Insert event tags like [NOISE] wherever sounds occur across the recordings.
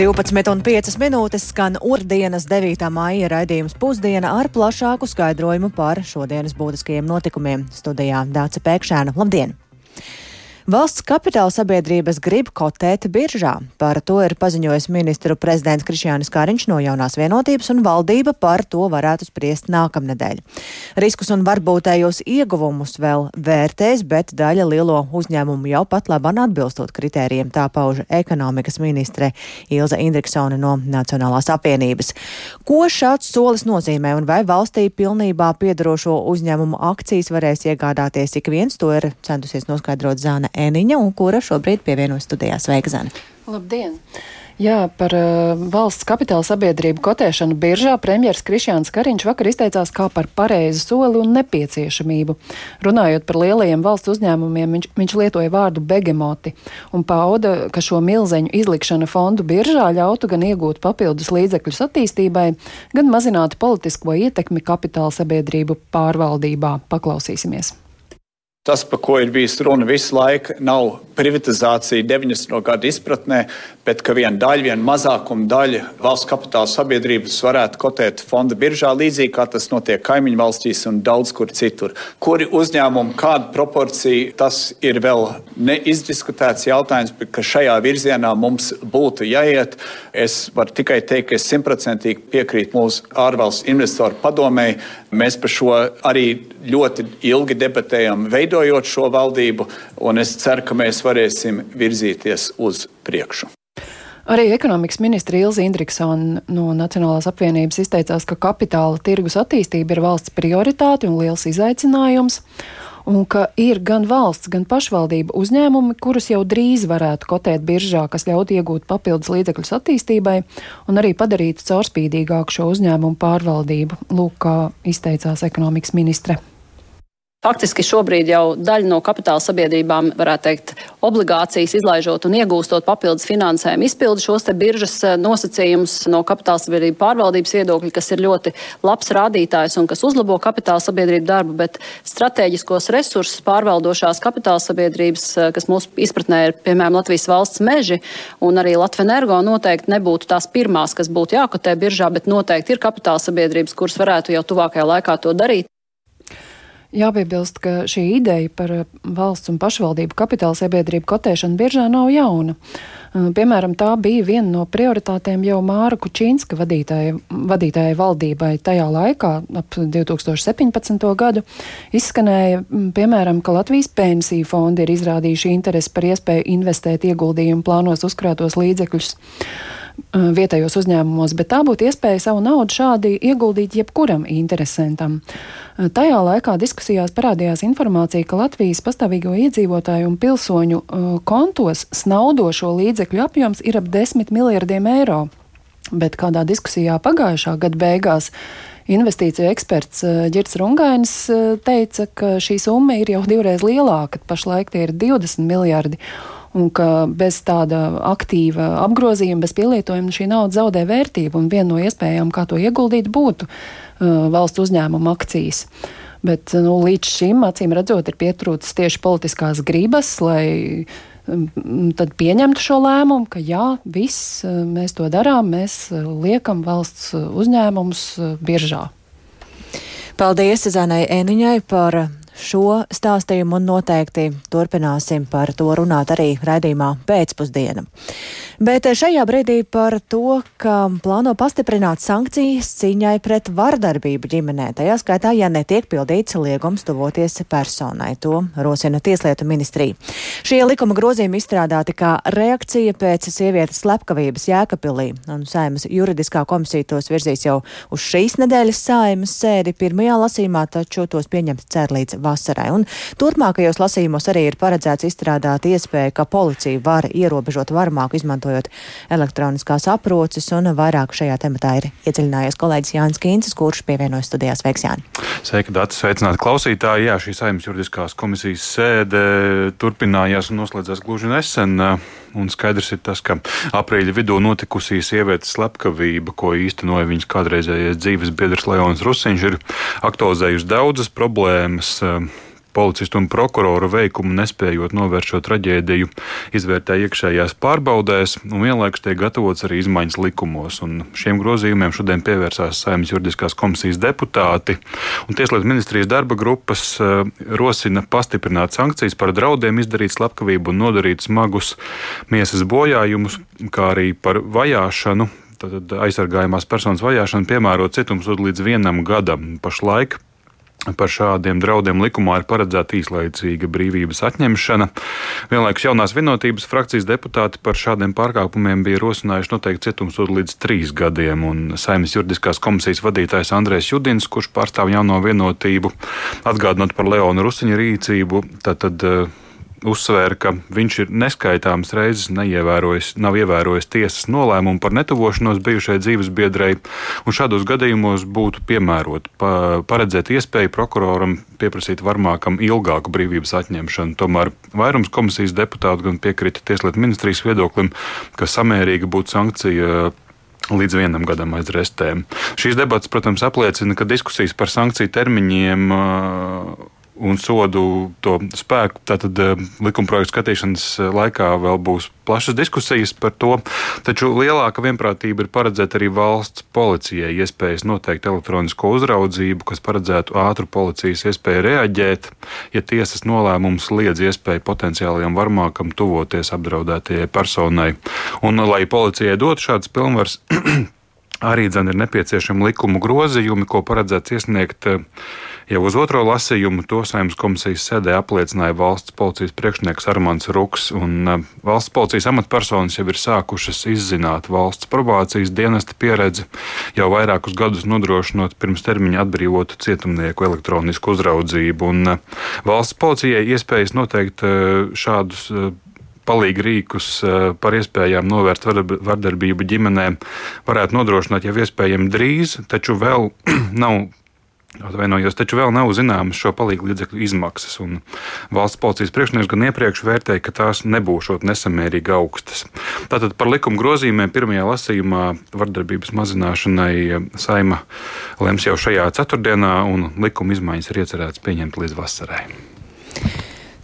12,5 minūtes skan Urdienas 9. maija raidījums pusdiena ar plašāku skaidrojumu par šodienas būtiskajiem notikumiem. Studijā Dāca Pēkšēna. Labdien! Valsts kapitāla sabiedrības grib kotēt biržā. Par to ir paziņojis ministru prezidents Krišjānis Kāriņš no jaunās vienotības, un valdība par to varētu spriest nākamnedēļ. Riskus un varbūtējos ieguvumus vēl vērtēs, bet daļa lielo uzņēmumu jau pat labāk atbilstot kritērijiem, tā pauž ekonomikas ministre Ilza Indriksone no Nacionālās apvienības. Ko šāds solis nozīmē un vai valstī pilnībā piedarošo uzņēmumu akcijas varēs iegādāties ik viens, to ir centusies noskaidrot Zāne Ēniņa, un kura šobrīd pievienojas studijā. Sveika, Zana! Labdien! Jā, par uh, valsts kapitāla sabiedrību kotēšanu biržā premjeras Krišjāns Kariņš vakar izteicās kā par pareizu soli un nepieciešamību. Runājot par lielajiem valsts uzņēmumiem, viņš, viņš lietoja vārdu begemoti un pauda, ka šo milzeņu izlikšana fondu biržā ļautu gan iegūt papildus līdzekļus attīstībai, gan mazināt politisko ietekmi kapitāla sabiedrību pārvaldībā. Paklausīsimies! Tas, par ko ir bijis runa visu laiku, nav privatizācija 90. gada izpratnē, bet ka viena daļa, viena mazākuma daļa valsts kapitāla sabiedrības varētu kotēt fonda biržā līdzīgi kā tas notiek kaimiņu valstīs un daudz kur citur. Kuri uzņēmumi, kāda proporcija, tas ir vēl neizdiskutēts jautājums, bet ka šajā virzienā mums būtu jāiet. Es varu tikai teikt, ka es simtprocentīgi piekrītu mūsu ārvalstu investoru padomēji. Mēs par šo arī ļoti ilgi debatējam, veidojot šo valdību, un es ceru, ka mēs varēsim virzīties uz priekšu. Arī ekonomikas ministra Ilza Indriksona no Nacionālās apvienības izteicās, ka kapitāla tirgus attīstība ir valsts prioritāte un liels izaicinājums, un ka ir gan valsts, gan pašvaldība uzņēmumi, kurus jau drīz varētu kotēt biržā, kas ļautu iegūt papildus līdzekļus attīstībai un arī padarītu caurspīdīgāku šo uzņēmumu pārvaldību. Lūk, kā izteicās ekonomikas ministre. Faktiski šobrīd jau daļa no kapitāla sabiedrībām, varētu teikt, obligācijas izlaižot un iegūstot papildus finansējumu, izpildu šos te biržas eh, nosacījumus no kapitāla sabiedrību pārvaldības viedokļa, kas ir ļoti labs rādītājs un kas uzlabo kapitāla sabiedrību darbu, bet strateģiskos resursus pārvaldošās kapitāla sabiedrības, eh, kas mūsu izpratnē ir, piemēram, Latvijas valsts meži un arī Latvijas energo, noteikti nebūtu tās pirmās, kas būtu jākotē biržā, bet noteikti ir kapitāla sabiedrības, kuras varētu jau tuvākajā laikā to darīt. Jāpiebilst, ka šī ideja par eh, valsts un pašvaldību kapitāla sabiedrību kotēšanu biržā nav jauna. Eh, piemēram, tā bija viena no prioritātēm jau Māra Kučīnska vadītāja, vadītāja valdībai tajā laikā, ap 2017. gadu. Izskanēja, piemēram, ka Latvijas pensiju fondi ir izrādījuši interesi par iespēju investēt ieguldījumu plānos uzkrātos līdzekļus. Uh, vietējos uzņēmumos, bet tā būtu iespēja savu naudu šādi ieguldīt jebkuram interesantam. Uh, tajā laikā diskusijās parādījās informācija, ka Latvijas pastāvīgo iedzīvotāju un pilsoņu uh, kontos snaudošo līdzekļu apjoms ir ap 10 miljardiem eiro. Bet kādā diskusijā pagājušā gada beigās investīciju eksperts Girts Rungainis teica, ka šī summa ir jau divreiz lielāka, pašlaik tie ir 20 miljardi un ka bez tāda aktīva apgrozījuma, bez pielietojuma šī nauda zaudē vērtību, un viena no iespējām, kā to ieguldīt, būtu uh, valsts uzņēmuma akcijas. Bet nu, līdz šim, acīm redzot, ir pietrūcis tieši politiskās gribas, lai um, tad pieņemtu šo lēmumu, ka jā, viss, uh, mēs to darām, mēs uh, liekam valsts uzņēmumus uh, biržā. Paldies Zanai Eniņai par šo stāstījumu un noteikti turpināsim par to runāt arī raidījumā pēcpusdiena. Bet šajā brīdī par to, ka plāno pastiprināt sankcijas cīņai pret vardarbību ģimenē, tajā skaitā, ja netiek pildīts liegums tuvoties personai. To rosina Tieslietu ministrija. Šie likuma grozījumi izstrādāti kā reakcija pēc sievietes slepkavības Jēkapilī, un Saimas juridiskā komisija tos virzīs jau uz šīs nedēļas Saimas sēdi pirmajā lasīmā, taču tos pieņemt cer līdz vasarai. Un turpmākajos lasījumos arī ir paredzēts izstrādāt iespēju, ka policija var ierobežot varmāku izmantojot elektroniskās aproces, un vairāk šajā tematā ir iedziļinājies kolēģis Jānis Kīncis, kurš pievienojas studijās. Sveiks, Jāni! Sveika, Dārts! Sveicināti klausītāji! Jā, šī saimnes juridiskās komisijas sēde turpinājās un noslēdzās gluži nesen. Un skaidrs ir tas, ka aprīļa vidū notikusī sievietes slepkavība, ko īstenoja viņas kādreizējais dzīves biedrs Leons Rusiņš, ir aktualizējusi daudzas problēmas policistu un prokuroru veikumu nespējot novērst šo traģēdiju, izvērtē iekšējās pārbaudēs, un vienlaikus tiek gatavots arī izmaiņas likumos. Un šiem grozījumiem šodien pievērsās Saimnes juridiskās komisijas deputāti, Tieslietu ministrijas darba grupas uh, rosina pastiprināt sankcijas par draudiem izdarīt slepkavību un nodarīt smagus miesas bojājumus, kā arī par vajāšanu. Tad aizsargājumās personas vajāšanu piemērot cietumsodu līdz vienam gadam. Pašlaik Par šādiem draudiem likumā ir paredzēta īslaicīga brīvības atņemšana. Vienlaikus jaunās vienotības frakcijas deputāti par šādiem pārkāpumiem bija rosinājuši noteikti cietumsodu līdz trīs gadiem, un saimnes juridiskās komisijas vadītājs Andrēs Judins, kurš pārstāv jauno vienotību, atgādinot par Leona Rusiņa rīcību, tad, tad uzsvēra, ka viņš ir neskaitāmas reizes neievērojis, nav ievērojis tiesas nolēmumu par netuvošanos bijušai dzīvesbiedrei, un šādos gadījumos būtu piemērot pa, paredzēt iespēju prokuroram pieprasīt varmākam ilgāku brīvības atņemšanu. Tomēr vairums komisijas deputātu gan piekrita Tieslietu ministrijas viedoklim, ka samērīga būtu sankcija līdz vienam gadam aiz restēm. Šīs debatas, protams, apliecina, ka diskusijas par sankciju termiņiem un sodu to spēku. Tātad eh, likumprojektu skatīšanas eh, laikā vēl būs plašas diskusijas par to, taču lielāka vienprātība ir paredzēta arī valsts policijai iespējas noteikt elektronisko uzraudzību, kas paredzētu ātru policijas iespēju reaģēt, ja tiesas nolēmums liedz iespēju potenciālajam varmākam tuvoties apdraudētajai personai. Un, lai policijai dotu šādas pilnvaras, [CLEARS THROAT] arī dzen ir nepieciešami likumu grozījumi, ko paredzēts iesniegt uh, Jau uz otro lasījumu to saimnes komisijas sēdē apliecināja valsts policijas priekšnieks Armāns Ruks, un uh, valsts policijas amatpersonas jau ir sākušas izzināt valsts probācijas dienesta pieredzi, jau vairākus gadus nodrošinot pirms termiņa atbrīvotu cietumnieku elektronisku uzraudzību. Un, uh, valsts policijai iespējas noteikt uh, šādus palīgi rīkus par iespējām novērst vardarbību ģimenēm varētu nodrošināt jau iespējami drīz, taču vēl [CLEARS THROAT] nav Atvainojos, taču vēl nav zināmas šo palīgu līdzekļu izmaksas. Valsts policijas priekšnieks gan iepriekš vērtēja, ka tās nebūs nesamērīgi augstas. Tātad par likuma grozījumiem pirmajā lasījumā vardarbības mazināšanai saima lems jau šajā ceturtdienā, un likuma izmaiņas ir iecerētas pieņemt līdz vasarai.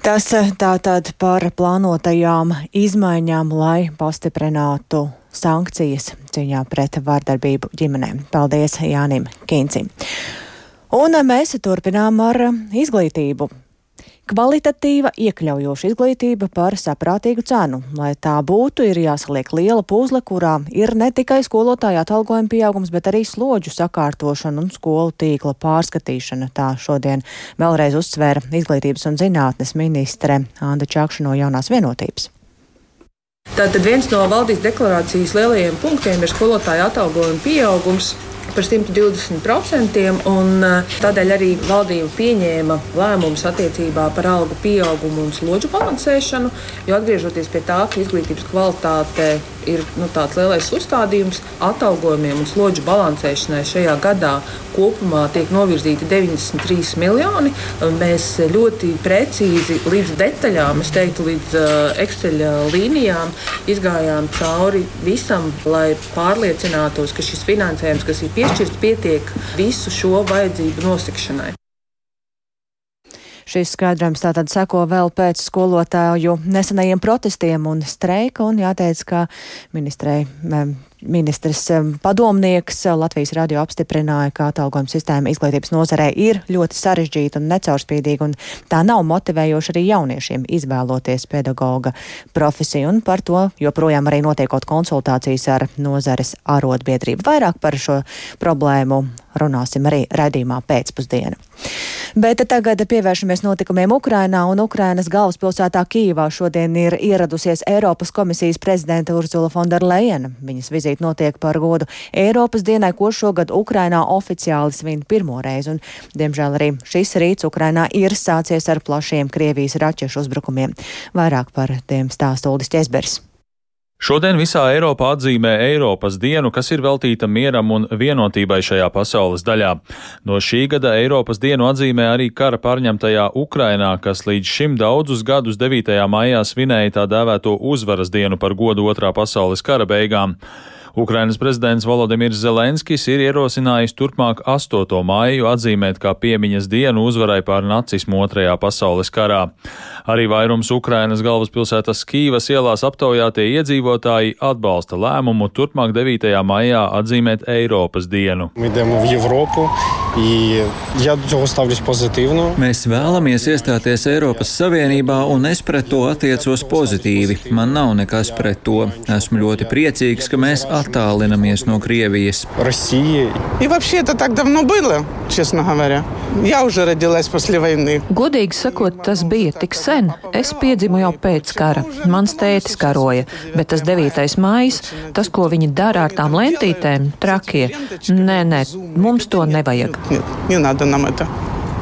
Tas tātad par plānotajām izmaiņām, lai pastiprinātu sankcijas cīņā pret vārdarbību ģimenēm. Paldies Jānim Kīncim! Un mēs turpinām ar izglītību. Kvalitatīva, iekļaujoša izglītība par saprātīgu cenu. Lai tā būtu, ir jāsaliek liela puzle, kurā ir ne tikai skolotāja atalgojuma pieaugums, bet arī slodžu sakārtošana un skolu tīkla pārskatīšana. Tā šodien vēlreiz uzsvēra izglītības un zinātnes ministre Anda Čakša no jaunās vienotības. Tātad viens no valdības deklarācijas lielajiem punktiem ir skolotāja atalgojuma pieaugums par 120%. Eh, tādēļ arī valdība pieņēma lēmumus attiecībā par algu pieaugumu un slodžu balansēšanu. Jo atgriežoties pie tā, ka izglītības kvalitāte ir nu, tāds lielais uzstādījums atalgojumiem un slodžu balansēšanai šajā gadā kopumā tiek novirzīti 93 miljoni. Mēs ļoti precīzi līdz detaļām, es teiktu, līdz Excel līnijām izgājām cauri visam, lai pārliecinātos, ka šis finansējums, kas ir piešķirts, pietiek visu šo vajadzību nosekšanai. Šis skaidrojums tātad seko vēl pēc skolotāju nesenajiem protestiem un streika, un jāteic, ka ministrei Ministrs padomnieks Latvijas radio apstiprināja, ka atalgojuma sistēma izglītības nozarē ir ļoti sarežģīta un necaurspīdīga, un tā nav motivējoša arī jauniešiem izvēloties pedagoga profesiju, un par to joprojām arī notiekot konsultācijas ar nozares arotbiedrību. Vairāk par šo problēmu runāsim arī redzījumā pēcpusdienā. Bet tagad pievēršamies notikumiem Ukrainā, un Ukrainas galvaspilsētā Kīvā šodien ir ieradusies Eiropas komisijas prezidenta Urzula Fonderleina. Viņas vizīte notiek par godu Eiropas dienai, ko šogad Ukrainā oficiāli svin pirmo reizi. Un, diemžēl arī šis rīts Ukrainā ir sācies ar plašiem Krievijas raķešu uzbrukumiem. Vairāk par tiem stāsta Uldis Česbers. Šodien visā Eiropā atzīmē Eiropas dienu, kas ir veltīta mieram un vienotībai šajā pasaules daļā. No šī gada Eiropas dienu atzīmē arī kara pārņemtajā Ukrainā, kas līdz šim daudzus gadus 9. maijā svinēja tā dēvēto uzvaras dienu par godu otrā pasaules kara beigām. Ukrainas prezidents Volodimirs Zelenskis ir ierosinājis turpmāk 8. māju atzīmēt kā piemiņas dienu uzvarai pār nacismu otrajā pasaules karā. Arī vairums Ukrainas galvaspilsētas Kīvas ielās aptaujātie iedzīvotāji atbalsta lēmumu turpmāk 9. maijā atzīmēt Eiropas dienu. Mēs vēlamies iestāties Eiropas Savienībā, un es pret to attiecos pozitīvi. Man nav nekas pret to. Esmu ļoti priecīgs, ka mēs attālinamies no Krievijas. И вообще это так давно было, честно говоря. Я уже родилась после войны. Godīgi sakot, tas bija tik sen. Es piedzimu jau pēc kara. Mans tētis karoja, bet tas 9. maijs, tas, ko viņi dara ar tām lentītēm, trakie. Nē, nē, mums to nevajag. Нет, не надо нам это.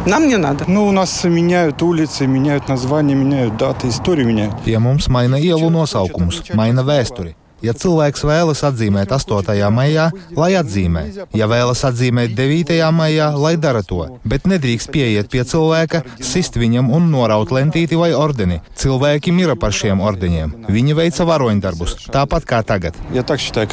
Нам не надо. Ну, у нас меняют улицы, меняют названия, меняют даты, историю меняют. Pie mums maina ielu nosaukumus, maina vēsturi. Ja cilvēks vēlas atzīmēt 8. maijā, lai atzīmē. Ja vēlas atzīmēt 9. maijā, lai dara to, bet nedrīkst pieiet pie cilvēka, sist viņam un noraut lentīti vai ordeni. Cilvēki mira par šiem ordeņiem. Viņi veica varoņdarbus, tāpat kā tagad. Ja tā šitā,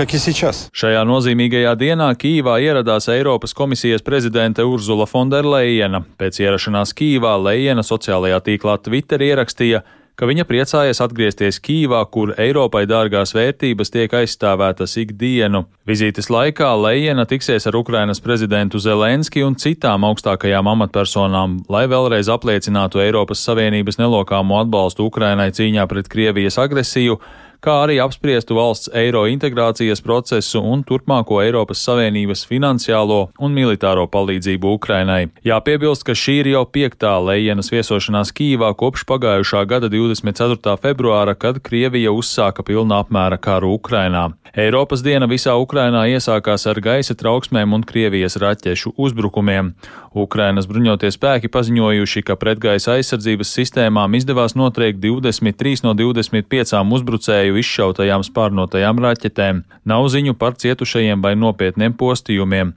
Šajā nozīmīgajā dienā Kīvā ieradās Eiropas komisijas prezidente Urzula Fonderleina. Pēc ierašanās Kīvā Leina sociālajā tīklā Twitter ierakstīja, ka viņa priecājas atgriezties Kīvā, kur Eiropai dārgās vērtības tiek aizstāvētas ikdienu. Vizītes laikā Leina tiksies ar Ukrainas prezidentu Zelenski un citām augstākajām amatpersonām, lai vēlreiz apliecinātu Eiropas Savienības nelokāmo atbalstu Ukrainai cīņā pret Krievijas agresiju, kā arī apspriestu valsts eiro integrācijas procesu un turpmāko Eiropas Savienības finansiālo un militāro palīdzību Ukrainai. Jāpiebilst, ka šī ir jau piektā Lejenas viesošanās Kīvā kopš pagājušā gada 24. februāra, kad Krievija uzsāka pilna apmēra karu Ukrainā. Eiropas diena visā Ukrainā iesākās ar gaisa trauksmēm un Krievijas raķešu uzbrukumiem. Ukrainas bruņotie spēki paziņojuši, ka pretgaisa aizsardzības sistēmām izdevās notriekt 23 no 25 uzbrucēju izšautajām spārnotajām raķetēm. Nav ziņu par cietušajiem vai nopietniem postījumiem.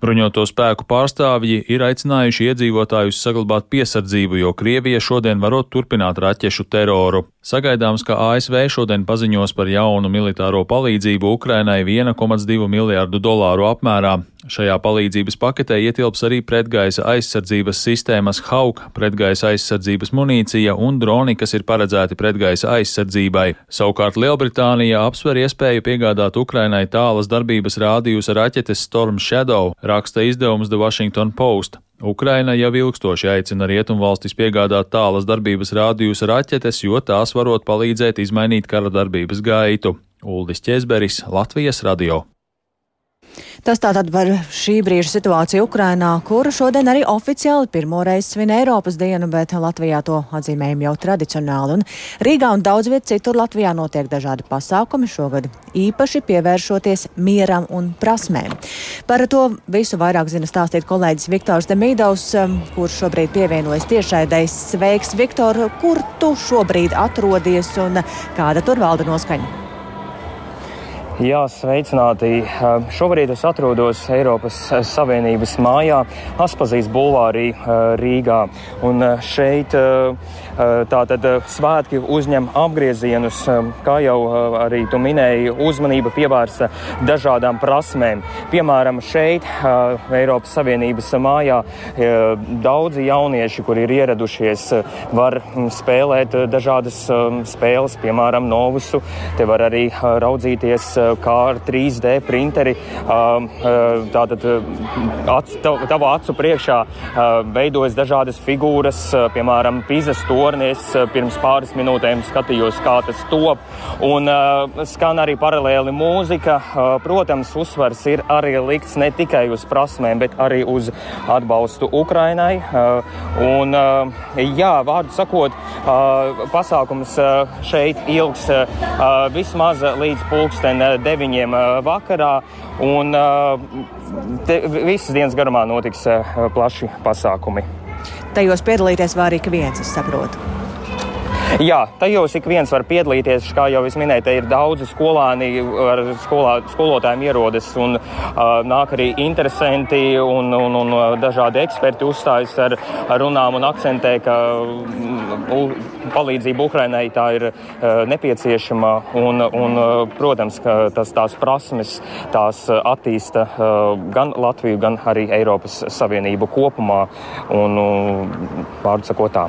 Bruņoto spēku pārstāvji ir aicinājuši iedzīvotājus saglabāt piesardzību, jo Krievija šodien varot turpināt raķešu teroru. Sagaidāms, ka ASV šodien paziņos par jaunu militāro palīdzību Ukrainai 1,2 miljārdu dolāru apmērā. Šajā palīdzības paketē ietilps arī pretgaisa aizsardzības sistēmas HAUK, pretgaisa aizsardzības munīcija un droni, kas ir paredzēti pretgaisa aizsardzībai. Savukārt Lielbritānija apsver iespēju piegādāt Ukrainai tālas darbības rādījusa raķetes Storm Shadow, raksta izdevums The Washington Post. Ukraina jau ilgstoši aicina rietumvalstis piegādāt tālas darbības rādījus raķetes, jo tās varot palīdzēt izmainīt kara darbības gaitu. Uldis Česberis, Latvijas radio. Tas tātad par šī brīža situāciju Ukrainā, kura šodien arī oficiāli pirmoreiz svin Eiropas dienu, bet Latvijā to atzīmējam jau tradicionāli. Un Rīgā un daudz viet citur Latvijā notiek dažādi pasākumi, šogad īpaši pievēršoties mieram un prasmēm. Par to visu vairāk zina stāstīt kolēģis Viktors Demīdovs, kurš šobrīd pievienojas tiešraidēs. Sveiks, Viktor, kur tu šobrīd atrodies un kāda tur valda noskaņa? Jā, sveicināti. Šobrīd es atrodos Eiropas Savienības mājā, Aspazīs bulvārī Rīgā. Un šeit tātad svētki uzņem apgriezienus, kā jau arī tu minēji, uzmanība pievērsa dažādām prasmēm. Piemēram, šeit Eiropas Savienības mājā daudzi jaunieši, kuri ir ieradušies, var spēlēt dažādas spēles, piemēram, novusu. Te var arī raudzīties kā ar 3D printeri. Tātad acu, tavā acu priekšā veidojas dažādas figūras, piemēram, Pīzes tornis. Pirms pāris minūtēm skatījos, kā tas top. Un skan arī paralēli mūzika. Protams, uzsvars ir arī likts ne tikai uz prasmēm, bet arī uz atbalstu Ukrainai. Un, jā, vārdu sakot, pasākums šeit ilgs vismaz līdz pulksten deviņiem vakarā. Un te, visas dienas garumā notiks plaši pasākumi. Tajos piedalīties var arī viens, es saprotu. [LAUGHS] Jā, tajos ik viens var piedalīties. Kā jau es minēju, te ir daudzi skolāni ar skolā, skolotājiem ierodas un uh, nāk arī interesanti un, un, un dažādi eksperti uzstājas ar, ar runām un akcentē, ka um, palīdzība Ukrainai tā ir uh, nepieciešama un, un uh, protams, ka tas tās prasmes tās attīsta uh, gan Latviju, gan arī Eiropas Savienību kopumā un vārdu sakot tā.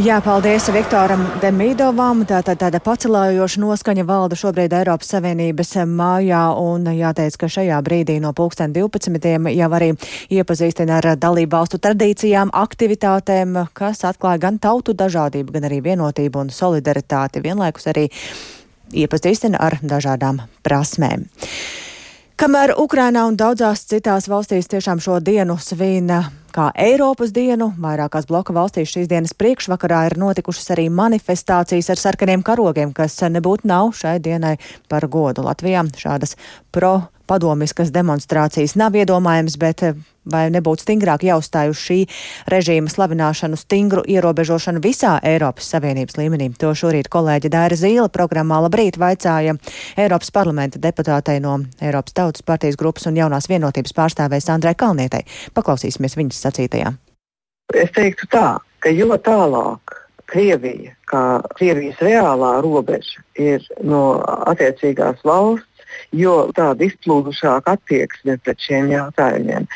Jā, paldies Viktoram Demīdovam. Tā, tā, tāda pacelājoša noskaņa valda šobrīd Eiropas Savienības mājā un jāteic, ka šajā brīdī no pulksten 12. jau arī iepazīstina ar dalību valstu tradīcijām, aktivitātēm, kas atklāja gan tautu dažādību, gan arī vienotību un solidaritāti, vienlaikus arī iepazīstina ar dažādām prasmēm. Kamēr Ukrainā un daudzās citās valstīs tiešām šo dienu svina kā Eiropas dienu, vairākās bloka valstīs šīs dienas priekšvakarā ir notikušas arī manifestācijas ar sarkaniem karogiem, kas nebūtu nav šai dienai par godu. Latvijā šādas pro padomiskas demonstrācijas nav iedomājams, bet eh, vai nebūtu stingrāk jāuzstāj uz šī režīma slavināšanu, stingru ierobežošanu visā Eiropas Savienības līmenī. To šorīt kolēģi Dāra Zīle programmā Labrīt vaicāja Eiropas parlamenta deputātei no Eiropas Tautas partijas grupas un jaunās vienotības pārstāvēs Andrai Kalnietai. Paklausīsimies viņas sacītajā. Es teiktu tā, ka jo tālāk Krievija, kā Krievijas reālā robeža, ir no attiecīgās valsts jo tāda izplūdušāka attieksme pret šiem jautājumiem.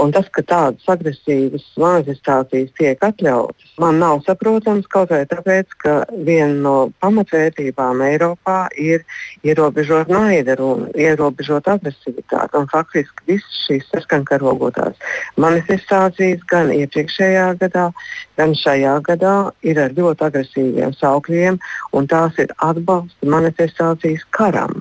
Un tas, ka tādas agresīvas manifestācijas tiek atļautas, man nav saprotams kaut vai tāpēc, ka viena no pamatvērtībām Eiropā ir ierobežot naidu un ierobežot agresivitāti. Un faktiski visas šīs saskankarogotās manifestācijas gan iepriekšējā gadā, gan šajā gadā ir ar ļoti agresīviem saukļiem, un tās ir atbalsta manifestācijas karam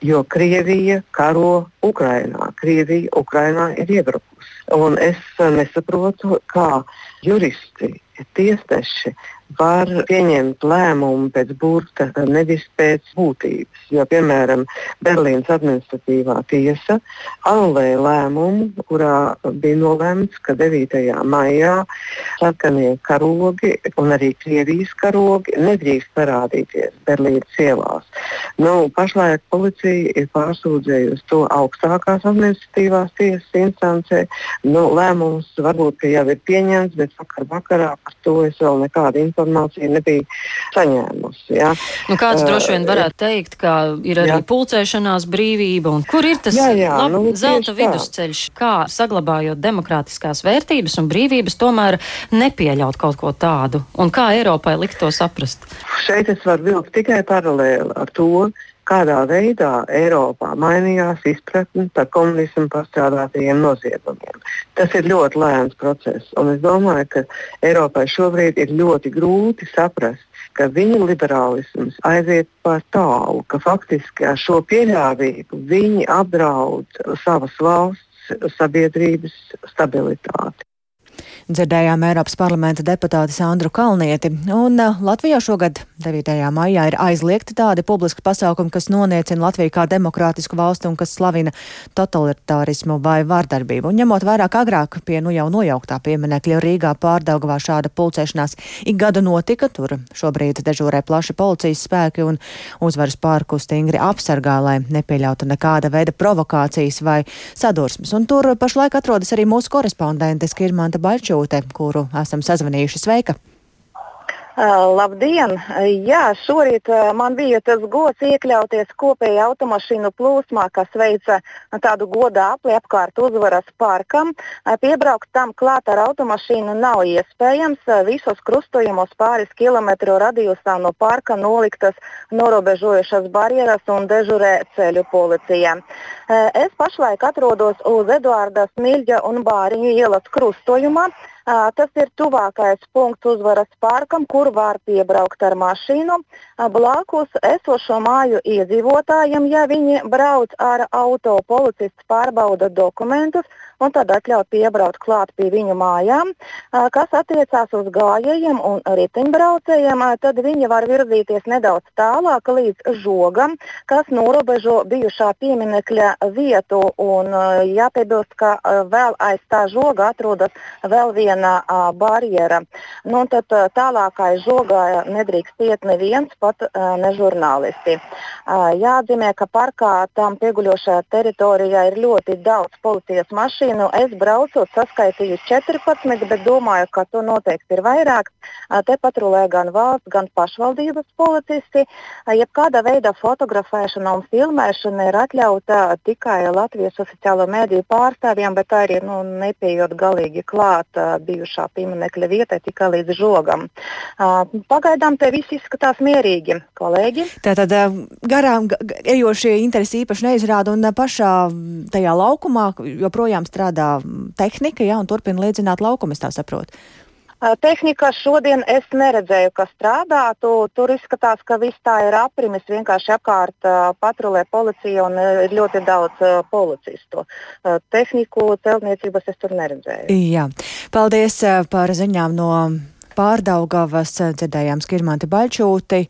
jo Krievija karo Ukrainā. Krievija Ukrainā ir iebrukusi. Un es nesaprotu, kā juristi, tiesneši var pieņemt lēmumu pēc burta, nevis pēc būtības. Jo, piemēram, Berlīnas administratīvā tiesa anulēja lēmumu, kurā bija nolēmts, ka 9. maijā sarkanie karogi un arī Krievijas karogi nedrīkst parādīties Berlīnas ielās. Nu, pašlaik policija ir pārsūdzējusi to augstākās administratīvās tiesas instancē. Nu, lēmums varbūt jau ir pieņemts, bet vakar vakarā par to es vēl nekādu informāciju nebija saņēmusi. Ja. Nu, kāds uh, droši vien varētu teikt, ka ir arī jā. pulcēšanās brīvība, un kur ir tas jā, jā, lab, nu, zelta vidusceļš, kā saglabājot demokrātiskās vērtības un brīvības, tomēr nepieļaut kaut ko tādu, un kā Eiropai likt to saprast? Šeit es varu vilkt tikai paralēli ar to, kādā veidā Eiropā mainījās izpratne par komunismu pastrādātajiem noziegumiem. Tas ir ļoti lēns process, un es domāju, ka Eiropai šobrīd ir ļoti grūti saprast, ka viņu liberālisms aiziet par tālu, ka faktiski ar šo pieļāvību viņi apdraud savas valsts sabiedrības stabilitāti. Dzirdējām Eiropas parlamenta deputāti Sandru Kalnieti. Un uh, Latvijā šogad 9. maijā ir aizliegti tādi publiski pasākumi, kas noniecina Latviju kā demokrātisku valsti un kas slavina totalitārismu vai vārdarbību. Un ņemot vairāk agrāk pie nu jau nojauktā pieminekļa Rīgā pārdaugavā šāda pulcēšanās ik gadu notika. Tur šobrīd dežūrē plaši policijas spēki un uzvaras pārku stingri apsargā, lai nepieļautu nekāda veida provokācijas vai sadursmes. Un tur pašlaik atrodas arī mūsu korespondente Skirmanta Baļču Šūte, kuru esam sazvanījuši. Sveika! Uh, labdien! Jā, šorīt uh, man bija tas gods iekļauties kopējā automašīnu plūsmā, kas veica tādu godā apli apkārt uzvaras parkam. Piebraukt tam klāt ar automašīnu nav iespējams. Visos krustojumos pāris kilometru radījusā no parka noliktas norobežojušas barjeras un dežurē ceļu policija. Es pašlaik atrodos uz Eduarda Smilģa un Bāriņu ielas krustojumā. Tas ir tuvākais punkts uzvaras parkam, kur var piebraukt ar mašīnu. Blakus esošo māju iedzīvotājiem, ja viņi brauc ar auto, policists pārbauda dokumentus un tad atļaut piebraukt klāt pie viņu mājām. Kas attiecās uz gājējiem un riteņbraucējiem, tad viņi var virzīties nedaudz tālāk līdz žogam, kas norobežo bijušā pieminekļa vietu. Un, jāpiebilst, ka vēl aiz tā žoga atrodas vēl viena barjera. Nu, tad tālāk aiz žogā nedrīkst iet neviens, pat ne žurnālisti. Jāatzīmē, ka parkā tam pieguļošajā teritorijā ir ļoti daudz policijas mašīnu. Es braucot, saskaitīju 14, bet domāju, ka to noteikti ir vairāk. Te patrulē gan valsts, gan pašvaldības policisti. Jebkāda veida fotografēšana un filmēšana ir atļauta tikai Latvijas oficiālo mēdīju pārstāvjiem, bet arī nu, nepiejot galīgi klāt bijušā pieminekļa vietai tikai līdz žogam. Pagaidām te viss izskatās mierīgi, kolēģi. Tātad garām ejošie interesi īpaši neizrāda un pašā tajā laukumā joprojām strādā tehnika, ja, un turpina liedzināt laukumu, es tā saprotu. Tehnika šodien es neredzēju, ka strādātu. Tur izskatās, ka viss tā ir aprimis. Vienkārši apkārt patrulē policija un ir ļoti daudz policistu. Tehniku celtniecības es tur neredzēju. Jā. Paldies par ziņām no pārdaugavas dzirdējām Skirmanti Baļķūti.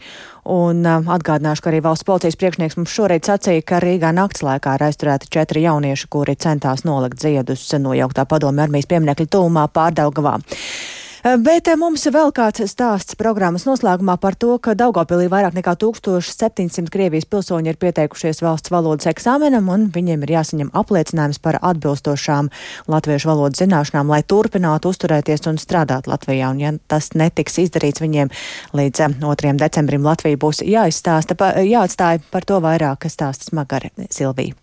Un atgādināšu, ka arī valsts policijas priekšnieks mums šorīt sacīja, ka Rīgā nakts laikā ir aizturēti četri jaunieši, kuri centās nolikt ziedus nojauktā padomju armijas pieminekļa tūmā pārdaugavā. Eh, bet eh, mums vēl kāds stāsts programmas noslēgumā par to, ka Daugopilī vairāk nekā 1700 Krievijas pilsoņi ir pieteikušies valsts valodas eksāmenam, un viņiem ir jāsaņem apliecinājums par atbilstošām latviešu valodas zināšanām, lai turpinātu uzturēties un strādāt Latvijā. Un, ja tas netiks izdarīts, viņiem līdz 2. Eh, decembrim Latvija būs jāizstāsta, pa, jāatstāja par to vairāk stāsts Magare Silvija.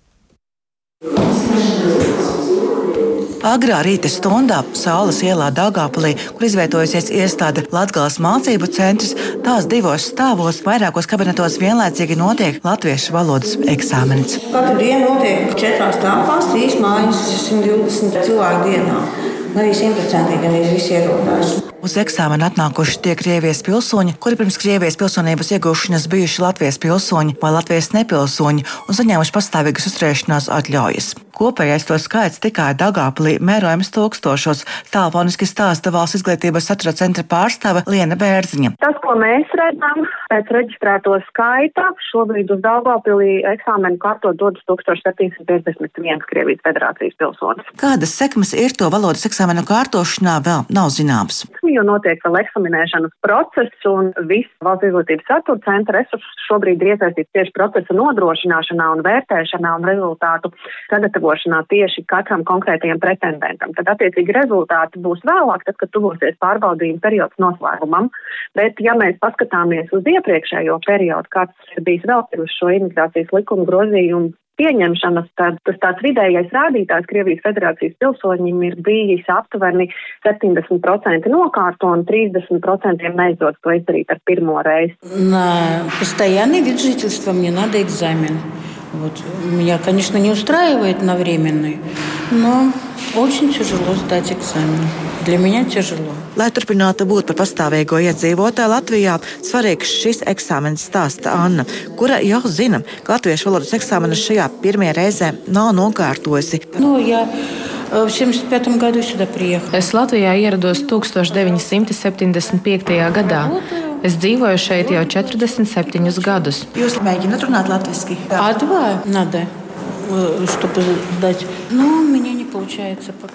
Agrā rīta stundā Saules ielā Dāngāpulī, kur izvietojusies iestāde Latvijas mācību centrs, tās divos stāvos vairākos kabinetos vienlaicīgi notiek latviešu valodas eksāmenis. Katru dienu notiek četrās telpās, trīs mājas, 120 cilvēku dienā. Arī simtprocentīgi gan visi ierodās. Uz eksāmenu atnākuši tie Krievijas pilsoņi, kuri pirms Krievijas pilsonības iegūšanas bijuši Latvijas pilsoņi vai Latvijas nepilsoņi un saņēmuši pastāvīgas uzturēšanās atļaujas. Kopējais to skaits tikai Dagāplī mērojams tūkstošos. Tālfoniski stāsta valsts izglītības satura centra pārstāve Liena Bērziņa. Tas, ko mēs redzam, pēc reģistrēto skaita, šobrīd uz Dagāplī eksāmenu kārto dodas 1751 Krievijas federācijas pilsonis. Kādas sekmes ir to valodas eksāmenu kārtošanā, vēl nav zināms. Jo notiek vēl eksaminēšanas process, un viss valsts izglītības satura centra resursus šobrīd ir iesaistīts tieši procesa nodrošināšanā un vērtēšanā un rezultātu sagatavošanā tieši katram konkrētajam pretendentam. Tad, attiecīgi, rezultāti būs vēlāk, tad, kad tuvosies pārbaudījuma periods noslēgumam. Bet, ja mēs paskatāmies uz iepriekšējo periodu, kāds ir bijis vēl pirms šo imigrācijas likuma grozījumu pieņemšanas, tad tas tāds vidējais rādītājs Krievijas federācijas pilsoņiem ir bijis aptuveni 70% nokārto un 30% neizdodas to izdarīt ar pirmo reizi. На постоянный вид жительства мне надо экзамен. Вот. Меня, конечно, не устраивает на временный, но очень тяжело сдать экзамен. Для меня тяжело. Lai turpinātu būt par pastāvīgo iedzīvotāju Latvijā, svarīgs šis eksāmenis stāsta Anna, kura jau zina, ka latviešu valodas eksāmenis šajā pirmajā reizē nav nokārtojusi. Nu, ja в 75 году сюда приехала. Es Latvijā ierados 1975. gadā. Es dzīvoju šeit jau 47 gadus. Jūs mēģināt runāt latviešu? А2 надо, чтобы сдать. Ну, у меня не получается.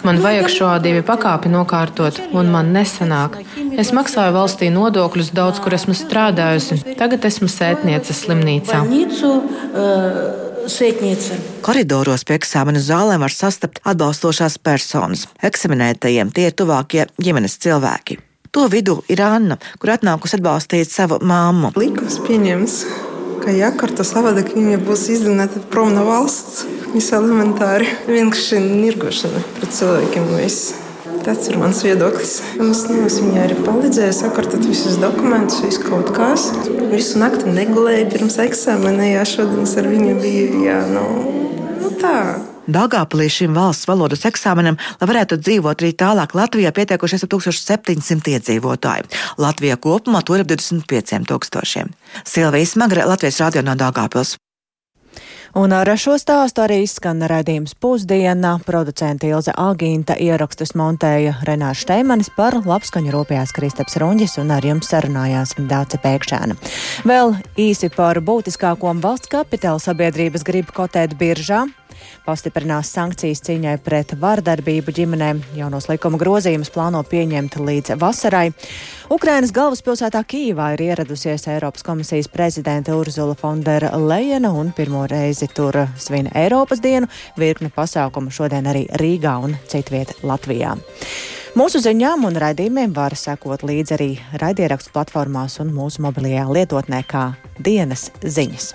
Man vajag šo divu pakāpi nokārtot, un man nesanāk. Es maksāju valstī nodokļus daudz, kur esmu strādājusi. Tagad esmu sētnieces slimnīcā. Eh, Koridoros pie eksāmenu zālēm var sastapt atbalstošās personas. Eksaminētajiem tie ir tuvākie ģimenes cilvēki. To vidū ir Anna, kur atnākusi atbalstīt savu māmu. Likums pieņems, ka jākārto savādāk viņa būs izdzīvināta prom no valsts. Viss elementāri. Vienkārši nirgošana pret cilvēkiem. Viss. Tas ir mans viedoklis. Mums, mums viņa arī palīdzēja sakārtot visus dokumentus, visu kaut kas. Visu nakti negulēju pirms eksāmena. Jā, šodien ar viņu bija jā, nu, nu tā. Dāngāpulī šim valsts valodas eksāmenam, lai varētu dzīvot arī tālāk Latvijā, pietiekušies ap 1700 iedzīvotāju. Latvijā kopumā to ir ap 25 tūkstošiem. Silvijas Magre, Latvijas radio no Dāngāpils. Un ar šo stāstu arī skan raidījums pusdiena. Producenta Ilze Agīnta ierakstus montēja Renārs Šteimanis par labskaņu rūpējās Kristaps Runģis un ar jums sarunājās Dāce Pēkšēna. Vēl īsi par būtiskāko valsts kapitāla sabiedrības gribu kotēt biržā pastiprinās sankcijas cīņai pret vardarbību ģimenēm. Jaunos likuma grozījumus plāno pieņemt līdz vasarai. Ukrainas galvaspilsētā Kīvā ir ieradusies Eiropas komisijas prezidente Urzula Fondera Lejena un pirmo reizi tur svin Eiropas dienu. Virkni pasākumu šodien arī Rīgā un citviet Latvijā. Mūsu ziņām un raidījumiem var sekot līdzi arī raidierakstu platformās un mūsu mobilajā lietotnē kā dienas ziņas.